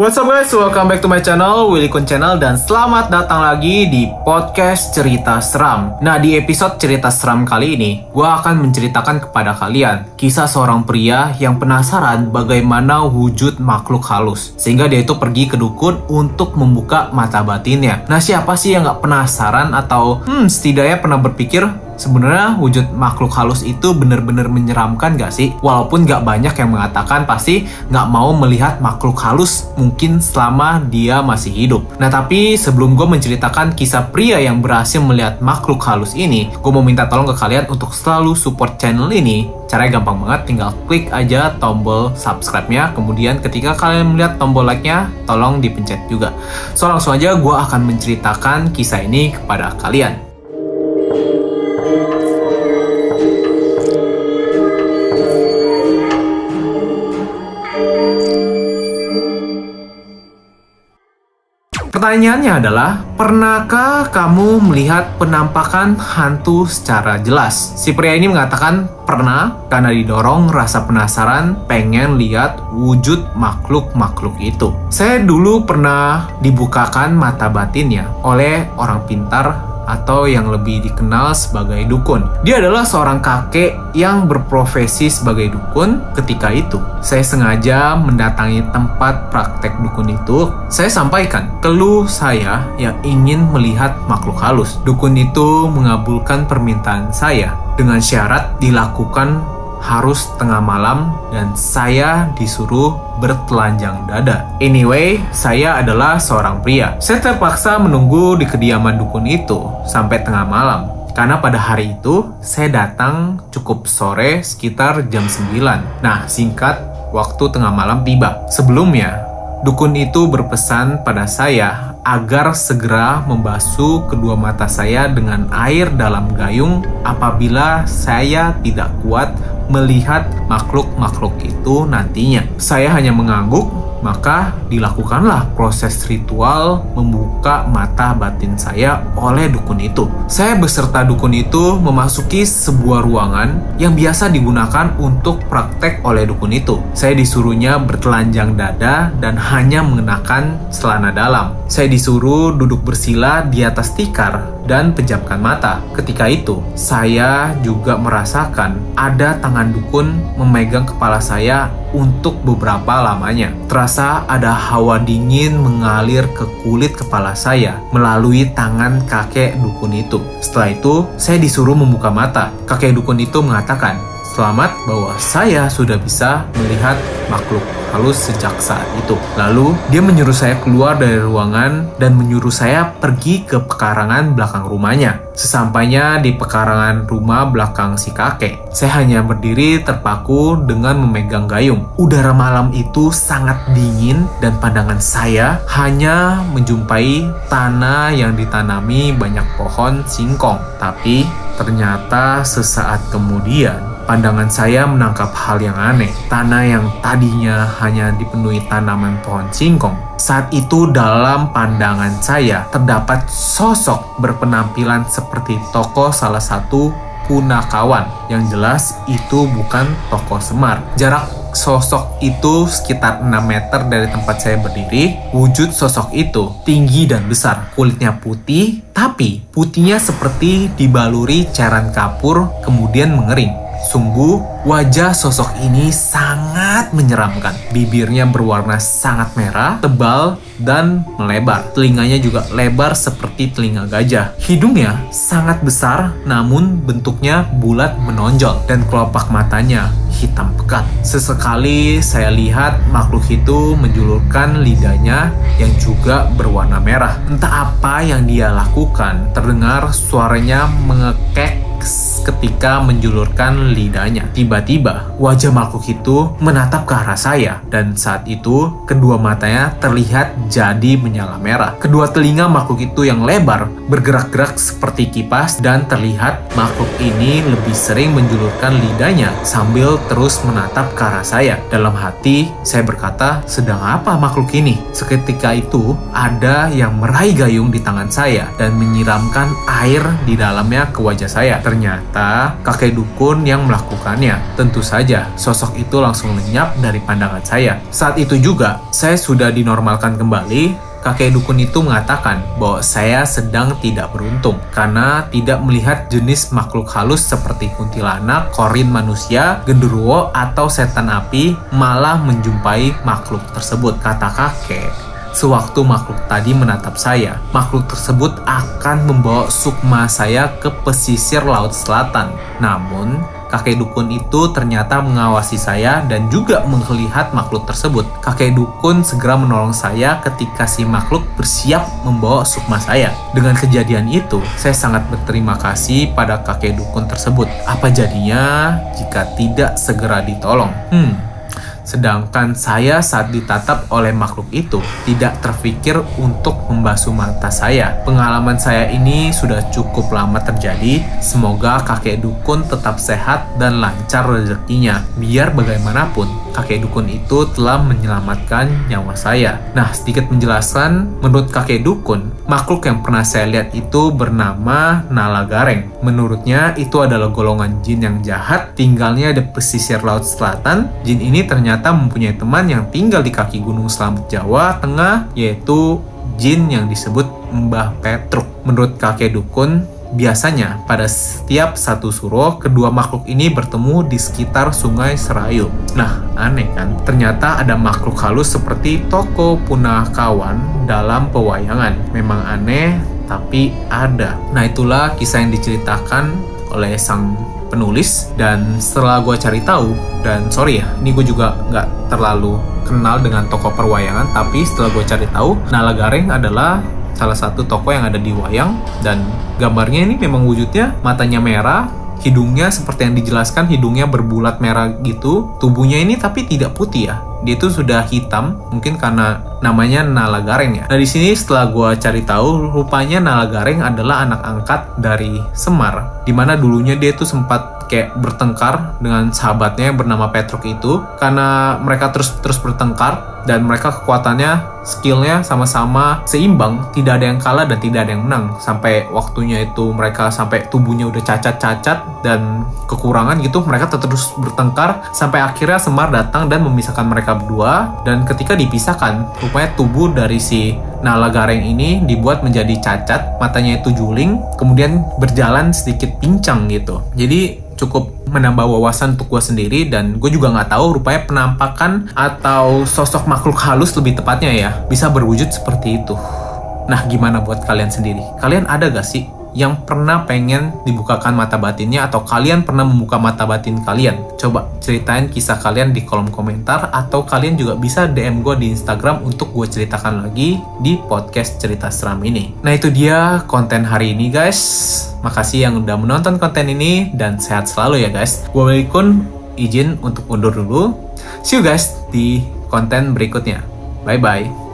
What's up guys, welcome back to my channel, Willy Kun Channel dan selamat datang lagi di podcast cerita seram. Nah di episode cerita seram kali ini, gue akan menceritakan kepada kalian kisah seorang pria yang penasaran bagaimana wujud makhluk halus. Sehingga dia itu pergi ke dukun untuk membuka mata batinnya. Nah siapa sih yang gak penasaran atau hmm setidaknya pernah berpikir sebenarnya wujud makhluk halus itu benar-benar menyeramkan gak sih? Walaupun gak banyak yang mengatakan pasti gak mau melihat makhluk halus mungkin selama dia masih hidup. Nah tapi sebelum gue menceritakan kisah pria yang berhasil melihat makhluk halus ini, gue mau minta tolong ke kalian untuk selalu support channel ini. Caranya gampang banget, tinggal klik aja tombol subscribe-nya. Kemudian ketika kalian melihat tombol like-nya, tolong dipencet juga. So langsung aja gue akan menceritakan kisah ini kepada kalian. Pertanyaannya adalah, pernahkah kamu melihat penampakan hantu secara jelas? Si pria ini mengatakan pernah karena didorong rasa penasaran pengen lihat wujud makhluk-makhluk itu. Saya dulu pernah dibukakan mata batinnya oleh orang pintar atau yang lebih dikenal sebagai dukun. Dia adalah seorang kakek yang berprofesi sebagai dukun ketika itu. Saya sengaja mendatangi tempat praktek dukun itu. Saya sampaikan keluh saya yang ingin melihat makhluk halus. Dukun itu mengabulkan permintaan saya dengan syarat dilakukan harus tengah malam dan saya disuruh bertelanjang dada. Anyway, saya adalah seorang pria. Saya terpaksa menunggu di kediaman dukun itu sampai tengah malam. Karena pada hari itu saya datang cukup sore sekitar jam 9. Nah, singkat waktu tengah malam tiba. Sebelumnya, dukun itu berpesan pada saya agar segera membasuh kedua mata saya dengan air dalam gayung apabila saya tidak kuat melihat makhluk-makhluk itu nantinya. Saya hanya mengangguk, maka dilakukanlah proses ritual membuka mata batin saya oleh dukun itu. Saya beserta dukun itu memasuki sebuah ruangan yang biasa digunakan untuk praktek oleh dukun itu. Saya disuruhnya bertelanjang dada dan hanya mengenakan celana dalam. Saya disuruh duduk bersila di atas tikar dan pejamkan mata. Ketika itu, saya juga merasakan ada tangan dukun memegang kepala saya untuk beberapa lamanya. Terasa ada hawa dingin mengalir ke kulit kepala saya melalui tangan kakek dukun itu. Setelah itu, saya disuruh membuka mata. Kakek dukun itu mengatakan, Selamat bahwa saya sudah bisa melihat makhluk halus sejak saat itu. Lalu dia menyuruh saya keluar dari ruangan dan menyuruh saya pergi ke pekarangan belakang rumahnya. Sesampainya di pekarangan rumah belakang si kakek, saya hanya berdiri terpaku dengan memegang gayung. Udara malam itu sangat dingin dan pandangan saya hanya menjumpai tanah yang ditanami banyak pohon singkong. Tapi ternyata sesaat kemudian pandangan saya menangkap hal yang aneh. Tanah yang tadinya hanya dipenuhi tanaman pohon singkong. Saat itu dalam pandangan saya terdapat sosok berpenampilan seperti tokoh salah satu punakawan. Yang jelas itu bukan tokoh Semar. Jarak sosok itu sekitar 6 meter dari tempat saya berdiri. Wujud sosok itu tinggi dan besar. Kulitnya putih, tapi putihnya seperti dibaluri cairan kapur kemudian mengering. Sungguh, wajah sosok ini sangat menyeramkan. Bibirnya berwarna sangat merah, tebal, dan melebar. Telinganya juga lebar seperti telinga gajah. Hidungnya sangat besar, namun bentuknya bulat menonjol, dan kelopak matanya hitam pekat. Sesekali saya lihat makhluk itu menjulurkan lidahnya yang juga berwarna merah. Entah apa yang dia lakukan, terdengar suaranya mengekek ketika menjulurkan lidahnya. Tiba-tiba, wajah makhluk itu menatap ke arah saya, dan saat itu kedua matanya terlihat jadi menyala merah. Kedua telinga makhluk itu yang lebar bergerak-gerak seperti kipas, dan terlihat makhluk ini lebih sering menjulurkan lidahnya sambil terus menatap ke arah saya. Dalam hati, saya berkata, "Sedang apa makhluk ini?" Seketika itu, ada yang meraih gayung di tangan saya dan menyiramkan air di dalamnya ke wajah saya. Ternyata kakek dukun yang melakukannya. Tentu saja, sosok itu langsung lenyap dari pandangan saya. Saat itu juga, saya sudah dinormalkan kembali kakek dukun itu mengatakan bahwa saya sedang tidak beruntung karena tidak melihat jenis makhluk halus seperti kuntilanak, korin manusia, genderuwo, atau setan api, malah menjumpai makhluk tersebut, kata kakek. Sewaktu makhluk tadi menatap saya, makhluk tersebut akan membawa sukma saya ke pesisir laut selatan. Namun, kakek dukun itu ternyata mengawasi saya dan juga melihat makhluk tersebut. Kakek dukun segera menolong saya ketika si makhluk bersiap membawa sukma saya. Dengan kejadian itu, saya sangat berterima kasih pada kakek dukun tersebut. Apa jadinya jika tidak segera ditolong? Hmm, Sedangkan saya saat ditatap oleh makhluk itu tidak terpikir untuk membasuh mata saya. Pengalaman saya ini sudah cukup lama terjadi. Semoga kakek dukun tetap sehat dan lancar rezekinya. Biar bagaimanapun, kakek dukun itu telah menyelamatkan nyawa saya. Nah, sedikit menjelaskan, menurut kakek dukun, makhluk yang pernah saya lihat itu bernama Nala Gareng. Menurutnya, itu adalah golongan jin yang jahat, tinggalnya di pesisir laut selatan. Jin ini ternyata mempunyai teman yang tinggal di kaki Gunung Selamet Jawa Tengah, yaitu jin yang disebut Mbah Petruk. Menurut kakek dukun, biasanya pada setiap satu suro, kedua makhluk ini bertemu di sekitar sungai Serayu. Nah, aneh kan? Ternyata ada makhluk halus seperti toko punah kawan dalam pewayangan. Memang aneh, tapi ada. Nah, itulah kisah yang diceritakan oleh sang penulis dan setelah gue cari tahu dan sorry ya ini gue juga nggak terlalu kenal dengan toko perwayangan tapi setelah gue cari tahu Nala Gareng adalah salah satu toko yang ada di wayang dan gambarnya ini memang wujudnya matanya merah hidungnya seperti yang dijelaskan hidungnya berbulat merah gitu tubuhnya ini tapi tidak putih ya dia itu sudah hitam mungkin karena namanya Nala Gareng ya. Nah di sini setelah gue cari tahu rupanya Nala Gareng adalah anak angkat dari Semar di mana dulunya dia itu sempat kayak bertengkar dengan sahabatnya yang bernama Petruk itu karena mereka terus terus bertengkar dan mereka kekuatannya skillnya sama-sama seimbang tidak ada yang kalah dan tidak ada yang menang. Sampai waktunya itu mereka sampai tubuhnya udah cacat-cacat dan kekurangan gitu mereka terus bertengkar. Sampai akhirnya Semar datang dan memisahkan mereka berdua. Dan ketika dipisahkan rupanya tubuh dari si Nala Gareng ini dibuat menjadi cacat matanya itu juling kemudian berjalan sedikit pincang gitu. Jadi cukup menambah wawasan untuk gue sendiri dan gue juga nggak tahu rupanya penampakan atau sosok makhluk halus lebih tepatnya ya bisa berwujud seperti itu. Nah gimana buat kalian sendiri? Kalian ada gak sih yang pernah pengen dibukakan mata batinnya atau kalian pernah membuka mata batin kalian? Coba ceritain kisah kalian di kolom komentar atau kalian juga bisa DM gue di Instagram untuk gue ceritakan lagi di podcast cerita seram ini. Nah itu dia konten hari ini guys. Makasih yang udah menonton konten ini dan sehat selalu ya guys. Gue Walikun izin untuk undur dulu. See you guys di konten berikutnya. Bye bye.